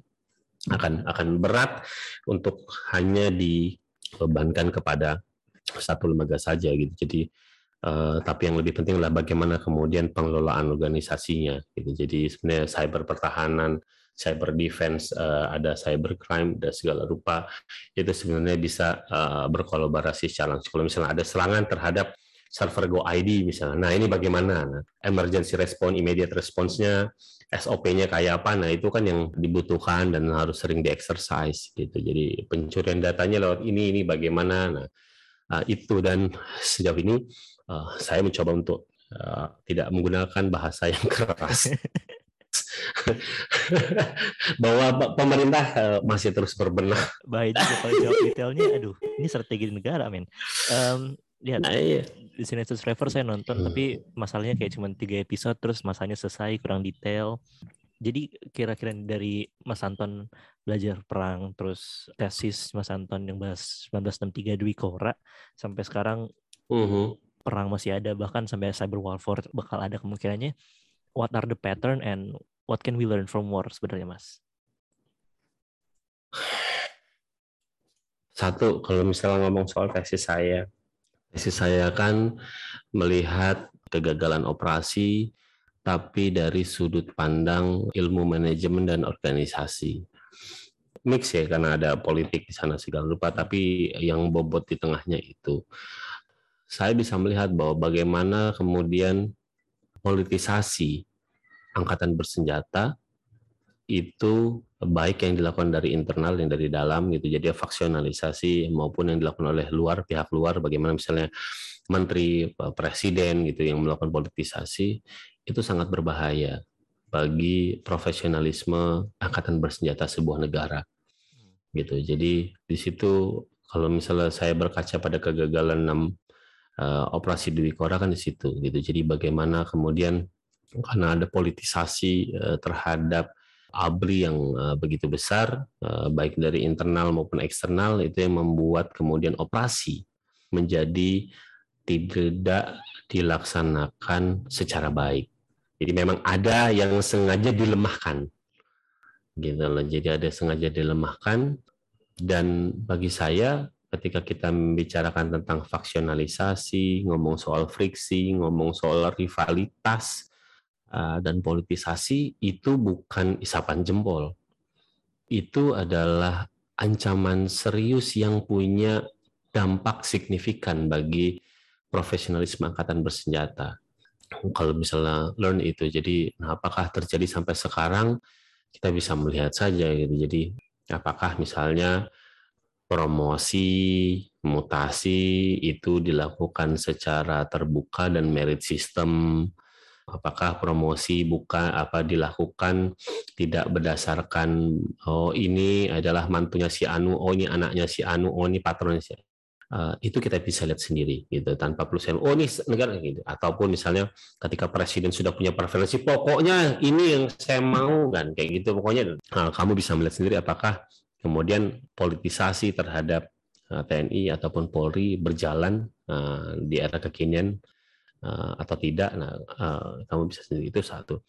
akan akan berat untuk hanya dibebankan kepada satu lembaga saja gitu jadi Uh, tapi yang lebih penting adalah bagaimana kemudian pengelolaan organisasinya. Gitu. Jadi sebenarnya cyber pertahanan, cyber defense, uh, ada cyber crime, dan segala rupa itu sebenarnya bisa uh, berkolaborasi secara langsung. Kalau misalnya ada serangan terhadap server Go ID misalnya, nah ini bagaimana? Nah, emergency response, immediate response-nya, SOP-nya kayak apa? Nah itu kan yang dibutuhkan dan harus sering di-exercise gitu. Jadi pencurian datanya lewat ini ini bagaimana? Nah itu dan sejauh ini uh, saya mencoba untuk uh, tidak menggunakan bahasa yang keras. bahwa pemerintah uh, masih terus berbenah. Baik kalau jawab detailnya, aduh, ini strategi negara, men. Um, lihat, nah, iya. di sini Survivor saya nonton, hmm. tapi masalahnya kayak cuma tiga episode, terus masanya selesai, kurang detail. Jadi kira-kira dari Mas Anton belajar perang, terus tesis Mas Anton yang bahas 1963 Dwi Kora, sampai sekarang uh mhm. -huh perang masih ada bahkan sampai cyber warfare bakal ada kemungkinannya what are the pattern and what can we learn from war sebenarnya mas satu kalau misalnya ngomong soal tesis saya tesis saya kan melihat kegagalan operasi tapi dari sudut pandang ilmu manajemen dan organisasi. Mix ya karena ada politik di sana segala rupa tapi yang bobot di tengahnya itu. Saya bisa melihat bahwa bagaimana kemudian politisasi angkatan bersenjata itu baik yang dilakukan dari internal yang dari dalam gitu jadi faksionalisasi maupun yang dilakukan oleh luar pihak luar bagaimana misalnya menteri presiden gitu yang melakukan politisasi itu sangat berbahaya bagi profesionalisme angkatan bersenjata sebuah negara. Gitu. Jadi di situ kalau misalnya saya berkaca pada kegagalan enam uh, operasi Dwi Kora kan di situ gitu. Jadi bagaimana kemudian karena ada politisasi uh, terhadap ABRI yang uh, begitu besar, uh, baik dari internal maupun eksternal, itu yang membuat kemudian operasi menjadi tidak dilaksanakan secara baik. Jadi memang ada yang sengaja dilemahkan, gitu loh. Jadi ada sengaja dilemahkan, dan bagi saya ketika kita membicarakan tentang faksionalisasi, ngomong soal friksi, ngomong soal rivalitas, dan politisasi itu bukan isapan jempol. Itu adalah ancaman serius yang punya dampak signifikan bagi profesionalisme angkatan bersenjata. Kalau misalnya learn itu, jadi apakah terjadi sampai sekarang kita bisa melihat saja gitu. Jadi apakah misalnya promosi, mutasi itu dilakukan secara terbuka dan merit system apakah promosi bukan apa dilakukan tidak berdasarkan oh ini adalah mantunya si Anu, oh ini anaknya si Anu, oh ini patronnya si Uh, itu kita bisa lihat sendiri gitu tanpa perlu saya oh ini negara gitu. Ataupun misalnya ketika presiden sudah punya preferensi pokoknya ini yang saya mau kan kayak gitu pokoknya. Uh, kamu bisa melihat sendiri apakah kemudian politisasi terhadap uh, TNI ataupun Polri berjalan uh, di era kekinian uh, atau tidak. Nah, uh, kamu bisa sendiri itu satu.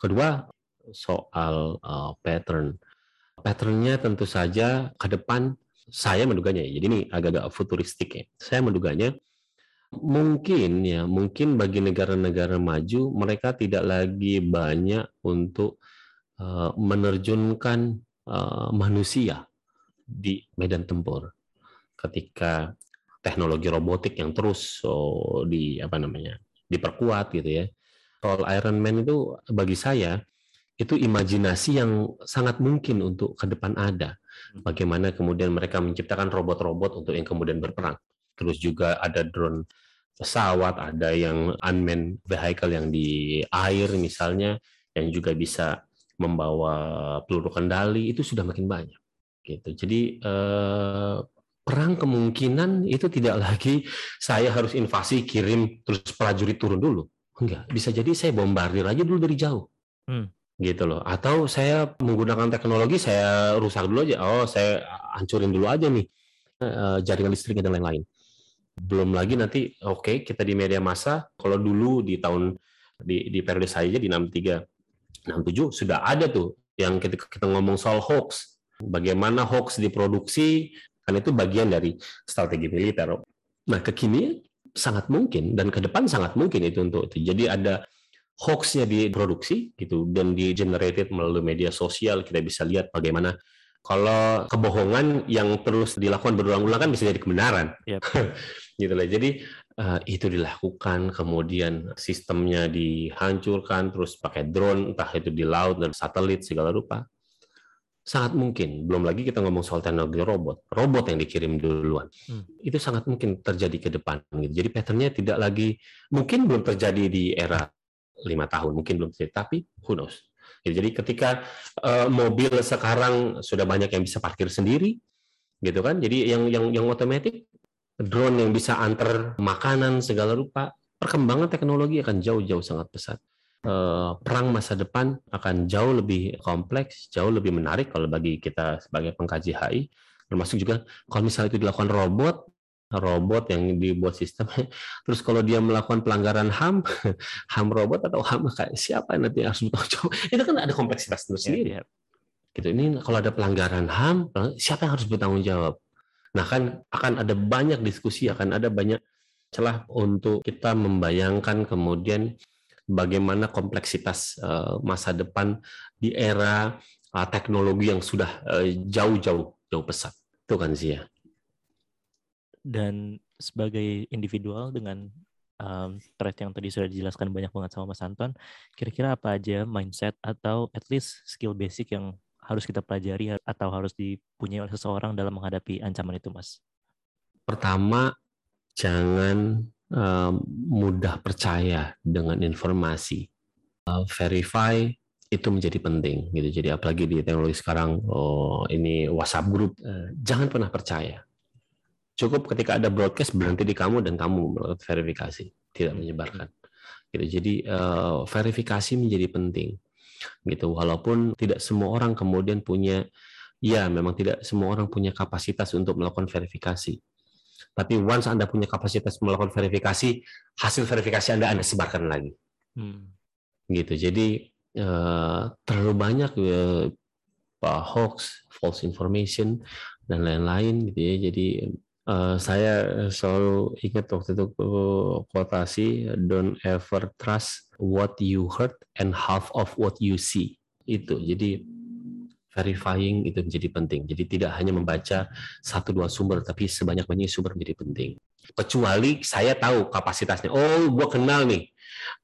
Kedua soal uh, pattern. Patternnya tentu saja ke depan saya menduganya. Jadi ini agak-agak futuristik ya. Saya menduganya mungkin ya mungkin bagi negara-negara maju mereka tidak lagi banyak untuk uh, menerjunkan uh, manusia di medan tempur ketika teknologi robotik yang terus oh, di apa namanya diperkuat gitu ya. Soal Iron Man itu bagi saya itu imajinasi yang sangat mungkin untuk ke depan ada. Hmm. Bagaimana kemudian mereka menciptakan robot-robot untuk yang kemudian berperang. Terus juga ada drone pesawat, ada yang unmanned vehicle yang di air misalnya, yang juga bisa membawa peluru kendali itu sudah makin banyak. Gitu. Jadi eh, perang kemungkinan itu tidak lagi saya harus invasi kirim terus prajurit turun dulu. Enggak bisa jadi saya bombardir aja dulu dari jauh. Hmm. gitu loh. Atau saya menggunakan teknologi saya rusak dulu aja. Oh saya hancurin dulu aja nih eh, jaringan listrik dan lain-lain. Belum lagi nanti oke okay, kita di media massa kalau dulu di tahun di, di periode saya di 63 67 sudah ada tuh yang ketika kita ngomong soal hoax. Bagaimana hoax diproduksi kan itu bagian dari strategi militer. Nah, kekinian sangat mungkin dan ke depan sangat mungkin itu untuk itu. Jadi ada hoaxnya diproduksi gitu dan di generated melalui media sosial kita bisa lihat bagaimana kalau kebohongan yang terus dilakukan berulang-ulang kan bisa jadi kebenaran. Yep. gitu lah. Jadi uh, itu dilakukan, kemudian sistemnya dihancurkan, terus pakai drone, entah itu di laut dan satelit segala rupa. Sangat mungkin. Belum lagi kita ngomong soal teknologi robot. Robot yang dikirim duluan. Hmm. Itu sangat mungkin terjadi ke depan. Gitu. Jadi patternnya tidak lagi, mungkin belum terjadi di era lima tahun, mungkin belum terjadi. Tapi who knows. Gitu. Jadi ketika uh, mobil sekarang sudah banyak yang bisa parkir sendiri, gitu kan. Jadi yang yang yang otomatis drone yang bisa antar makanan segala rupa, perkembangan teknologi akan jauh-jauh sangat pesat. Eh, perang masa depan akan jauh lebih kompleks, jauh lebih menarik kalau bagi kita sebagai pengkaji HI, termasuk juga kalau misalnya itu dilakukan robot, robot yang dibuat sistem, terus kalau dia melakukan pelanggaran HAM, HAM robot atau HAM kayak siapa nanti harus bertanggung jawab? Itu kan ada kompleksitas tersendiri. Ya, Gitu. Ini kalau ada pelanggaran HAM, siapa yang harus bertanggung jawab? Nah kan akan ada banyak diskusi, akan ada banyak celah untuk kita membayangkan kemudian bagaimana kompleksitas uh, masa depan di era uh, teknologi yang sudah eh, jauh-jauh jauh pesat. Itu kan sih ya. Dan sebagai individual dengan um, thread yang tadi sudah dijelaskan banyak banget sama Mas Anton, kira-kira apa aja mindset atau at least skill basic yang harus kita pelajari atau harus dipunyai oleh seseorang dalam menghadapi ancaman itu, Mas? Pertama, jangan mudah percaya dengan informasi. Uh, verify itu menjadi penting gitu. Jadi apalagi di teknologi sekarang oh ini WhatsApp grup eh, jangan pernah percaya. Cukup ketika ada broadcast berhenti di kamu dan kamu melakukan verifikasi, tidak menyebarkan. Gitu. Jadi verifikasi menjadi penting. Gitu. Walaupun tidak semua orang kemudian punya ya memang tidak semua orang punya kapasitas untuk melakukan verifikasi. Tapi once Anda punya kapasitas melakukan verifikasi, hasil verifikasi Anda Anda sebarkan lagi. Hmm. Gitu. Jadi uh, terlalu banyak uh, hoax, false information dan lain-lain gitu ya. Jadi uh, saya selalu ingat waktu itu kuotasi don't ever trust what you heard and half of what you see. Itu. Jadi verifying itu menjadi penting. Jadi tidak hanya membaca satu dua sumber, tapi sebanyak-banyaknya sumber menjadi penting. Kecuali saya tahu kapasitasnya. Oh, gua kenal nih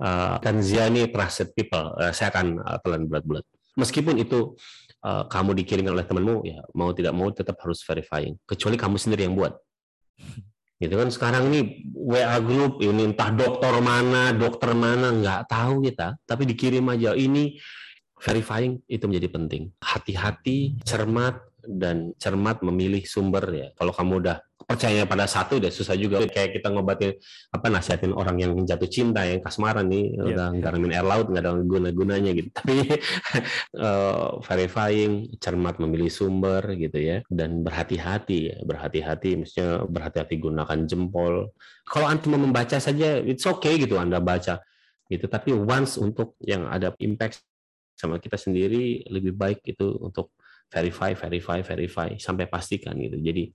uh, Tanzania trusted people, uh, saya akan uh, telan bulat-bulat. Meskipun itu uh, kamu dikirimkan oleh temanmu, ya mau tidak mau tetap harus verifying. Kecuali kamu sendiri yang buat. Gitu kan sekarang ini WA group ini entah dokter mana, dokter mana nggak tahu kita, tapi dikirim aja ini verifying itu menjadi penting. Hati-hati, cermat dan cermat memilih sumber ya. Kalau kamu udah percaya pada satu udah susah juga. Kayak kita ngobatin apa nasihatin orang yang jatuh cinta yang kasmaran nih yeah. udah nggak minum air laut nggak ada guna gunanya gitu. Tapi uh, verifying cermat memilih sumber gitu ya. Dan berhati-hati ya berhati-hati. Misalnya berhati-hati gunakan jempol. Kalau antum mau membaca saja it's okay gitu anda baca. Gitu. Tapi once untuk yang ada impact sama kita sendiri lebih baik itu untuk verify verify verify sampai pastikan gitu. Jadi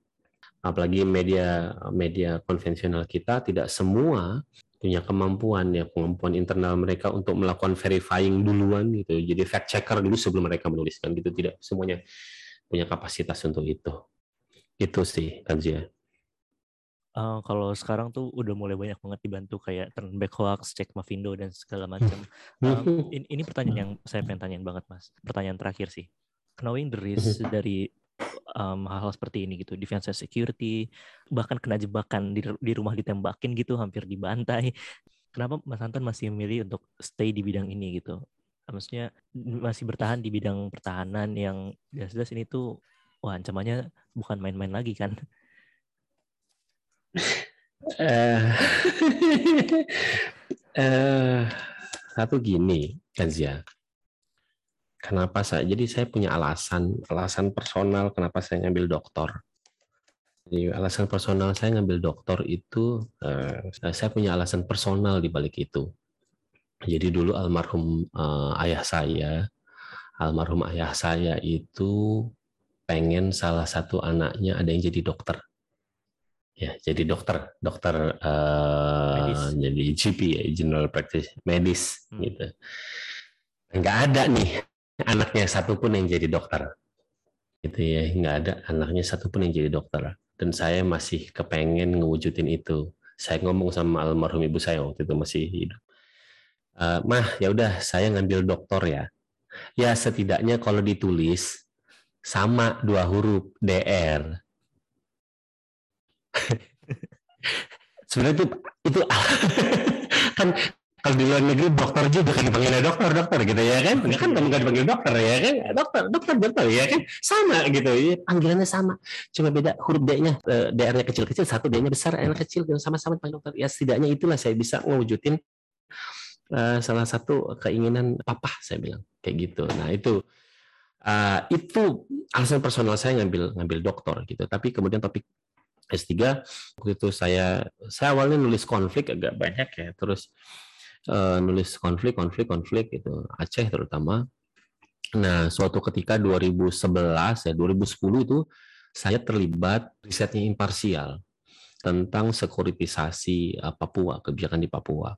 apalagi media media konvensional kita tidak semua punya kemampuan ya kemampuan internal mereka untuk melakukan verifying duluan gitu. Jadi fact checker dulu sebelum mereka menuliskan gitu. Tidak semuanya punya kapasitas untuk itu. Itu sih Kanzia. Uh, kalau sekarang tuh udah mulai banyak banget dibantu kayak turn back hoax, cek Mavindo dan segala macam. Um, ini, ini pertanyaan yang saya pengen tanyain banget mas. Pertanyaan terakhir sih. Knowing the risk dari um, hal-hal seperti ini gitu, defense security, bahkan kena jebakan di, di rumah ditembakin gitu, hampir dibantai. Kenapa Mas Anton masih memilih untuk stay di bidang ini gitu? Maksudnya masih bertahan di bidang pertahanan yang jelas-jelas ini tuh wah ancamannya bukan main-main lagi kan? Uh, uh, satu gini, Kazia kenapa saya jadi saya punya alasan alasan personal kenapa saya ngambil dokter jadi alasan personal saya ngambil dokter itu uh, saya punya alasan personal di balik itu. Jadi dulu almarhum uh, ayah saya almarhum ayah saya itu pengen salah satu anaknya ada yang jadi dokter ya jadi dokter dokter uh, jadi GP ya general practice medis hmm. gitu. Nggak ada nih anaknya satu pun yang jadi dokter. Gitu ya nggak ada anaknya satu pun yang jadi dokter. Dan saya masih kepengen ngewujudin itu. Saya ngomong sama almarhum ibu saya waktu itu masih hidup. Uh, mah ya udah saya ngambil dokter ya. Ya setidaknya kalau ditulis sama dua huruf dr sebenarnya itu itu kan kalau di luar negeri dokter juga kan dipanggilnya dokter dokter gitu ya kan? Kan kamu nggak dipanggil dokter ya kan? Dokter dokter dokter ya kan? Sama gitu ya panggilannya sama. Cuma beda huruf D-nya eh, DR-nya kecil-kecil satu D-nya besar N kecil gitu sama-sama panggil dokter. Ya setidaknya itulah saya bisa ngewujudin uh, salah satu keinginan papa saya bilang kayak gitu. Nah itu uh, itu alasan personal saya ngambil ngambil dokter gitu. Tapi kemudian topik S3 waktu itu saya saya awalnya nulis konflik agak banyak ya terus uh, nulis konflik, konflik, konflik gitu Aceh terutama. Nah, suatu ketika 2011 ya 2010 itu saya terlibat risetnya imparsial tentang sekuritisasi uh, Papua, kebijakan di Papua.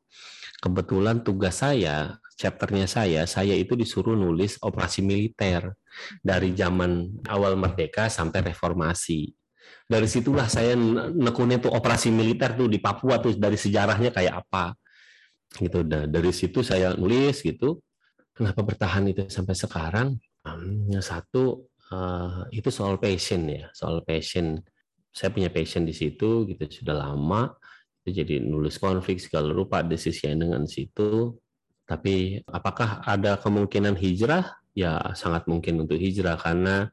Kebetulan tugas saya, chapternya saya, saya itu disuruh nulis operasi militer dari zaman awal merdeka sampai reformasi. Dari situlah saya nekunin tuh operasi militer tuh di Papua tuh dari sejarahnya kayak apa. Gitu. Nah, dari situ saya nulis gitu kenapa bertahan itu sampai sekarang? Yang satu uh, itu soal passion ya soal passion. Saya punya passion di situ gitu sudah lama. Jadi nulis konflik segala rupa desisian dengan situ. Tapi apakah ada kemungkinan hijrah? Ya sangat mungkin untuk hijrah karena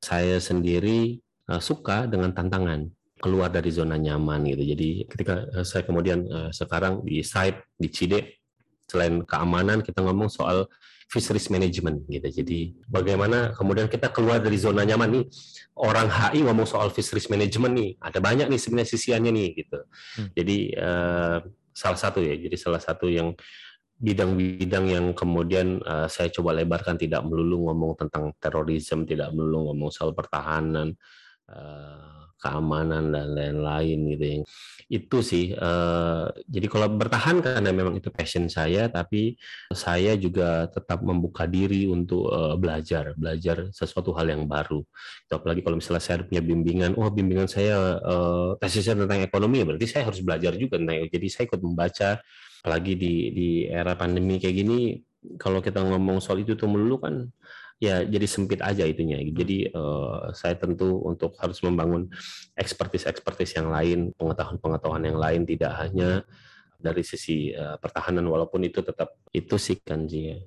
saya sendiri suka dengan tantangan keluar dari zona nyaman gitu. Jadi ketika uh, saya kemudian uh, sekarang di site di Cide selain keamanan kita ngomong soal fisheries management gitu. Jadi bagaimana kemudian kita keluar dari zona nyaman nih. Orang HI ngomong soal fisheries management nih. Ada banyak nih sebenarnya sisiannya nih gitu. Hmm. Jadi uh, salah satu ya. Jadi salah satu yang bidang-bidang yang kemudian uh, saya coba lebarkan tidak melulu ngomong tentang terorisme, tidak melulu ngomong soal pertahanan, keamanan dan lain-lain gitu yang itu sih uh, jadi kalau bertahan karena memang itu passion saya tapi saya juga tetap membuka diri untuk uh, belajar belajar sesuatu hal yang baru. Apalagi kalau misalnya saya punya bimbingan oh bimbingan saya uh, tesisnya tentang ekonomi berarti saya harus belajar juga tentang jadi saya ikut membaca apalagi di di era pandemi kayak gini kalau kita ngomong soal itu tuh melulu kan ya jadi sempit aja itunya. Hmm. Jadi uh, saya tentu untuk harus membangun ekspertis-ekspertis yang lain, pengetahuan-pengetahuan yang lain tidak hanya dari sisi uh, pertahanan walaupun itu tetap itu sih kan ya.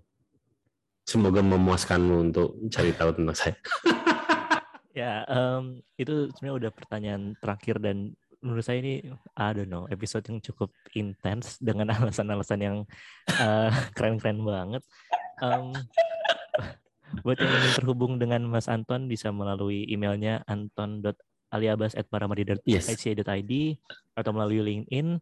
Semoga memuaskanmu untuk cari tahu tentang saya. ya, um, itu sebenarnya udah pertanyaan terakhir dan menurut saya ini I don't know episode yang cukup intens dengan alasan-alasan yang keren-keren uh, banget. Um, Buat yang ingin terhubung dengan Mas Anton bisa melalui emailnya anton.aliabas@paramadi.id yes. atau melalui LinkedIn.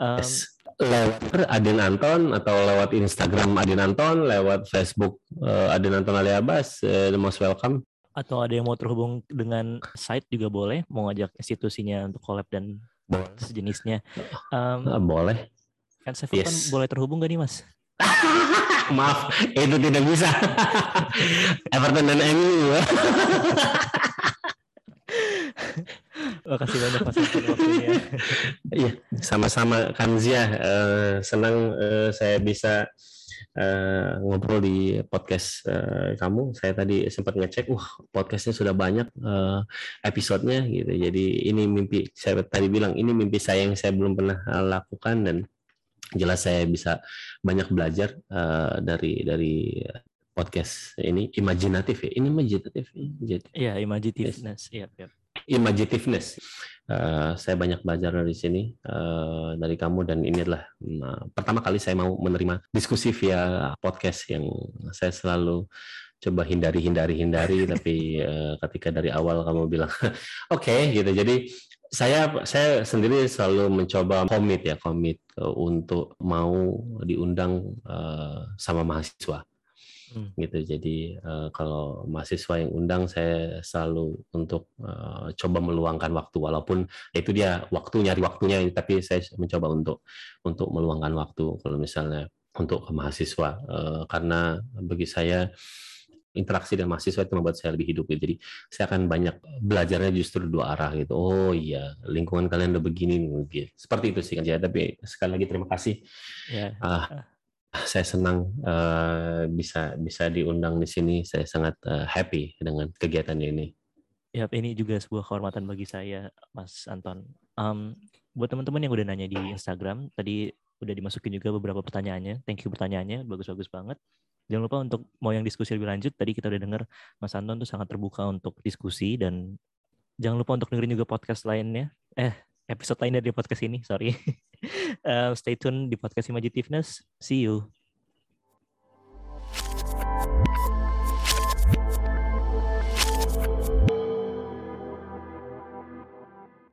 Um, yes. Lewat Adin Anton atau lewat Instagram Adin Anton, lewat Facebook uh, Adin Anton Aliabas, uh, most welcome. Atau ada yang mau terhubung dengan site juga boleh, mau ngajak institusinya untuk collab dan sejenisnya. Um, boleh. Kan saya yes. kan boleh terhubung gak nih mas? Maaf, itu tidak bisa. Everton dan MU. Makasih banyak Mas waktunya. Iya, sama-sama Kanzia. Uh, senang uh, saya bisa uh, ngobrol di podcast uh, kamu. Saya tadi sempat ngecek, wah podcastnya sudah banyak uh, episodenya gitu. Jadi ini mimpi saya tadi bilang ini mimpi saya yang saya belum pernah lakukan dan jelas saya bisa banyak belajar uh, dari dari podcast ini. Imajinatif ya? Ini imajinatif ya imajinativeness. Iya ya, imajinativeness. Uh, saya banyak belajar dari sini uh, dari kamu. Dan ini adalah uh, pertama kali saya mau menerima diskusi via podcast yang saya selalu coba hindari hindari hindari. Tapi uh, ketika dari awal kamu bilang oke okay, gitu. Jadi saya saya sendiri selalu mencoba komit ya komit uh, untuk mau diundang uh, sama mahasiswa. Hmm. gitu. Jadi uh, kalau mahasiswa yang undang saya selalu untuk uh, coba meluangkan waktu. Walaupun itu dia waktu nyari waktunya tapi saya mencoba untuk untuk meluangkan waktu. Kalau misalnya untuk mahasiswa uh, karena bagi saya interaksi dengan mahasiswa itu membuat saya lebih hidup gitu. Jadi saya akan banyak belajarnya justru dua arah gitu. Oh iya, lingkungan kalian udah begini gitu. Seperti itu sih kan ya. Tapi sekali lagi terima kasih. Yeah. Ya. Uh, saya senang uh, bisa bisa diundang di sini. Saya sangat uh, happy dengan kegiatan ini. Ya, ini juga sebuah kehormatan bagi saya, Mas Anton. Um, buat teman-teman yang udah nanya di Instagram, tadi udah dimasukin juga beberapa pertanyaannya. Thank you pertanyaannya, bagus-bagus banget. Jangan lupa untuk mau yang diskusi lebih lanjut, tadi kita udah dengar Mas Anton tuh sangat terbuka untuk diskusi dan jangan lupa untuk dengerin juga podcast lainnya. Eh, episode lainnya dari podcast ini, sorry. uh, stay tune di podcast Imagitiveness. See you.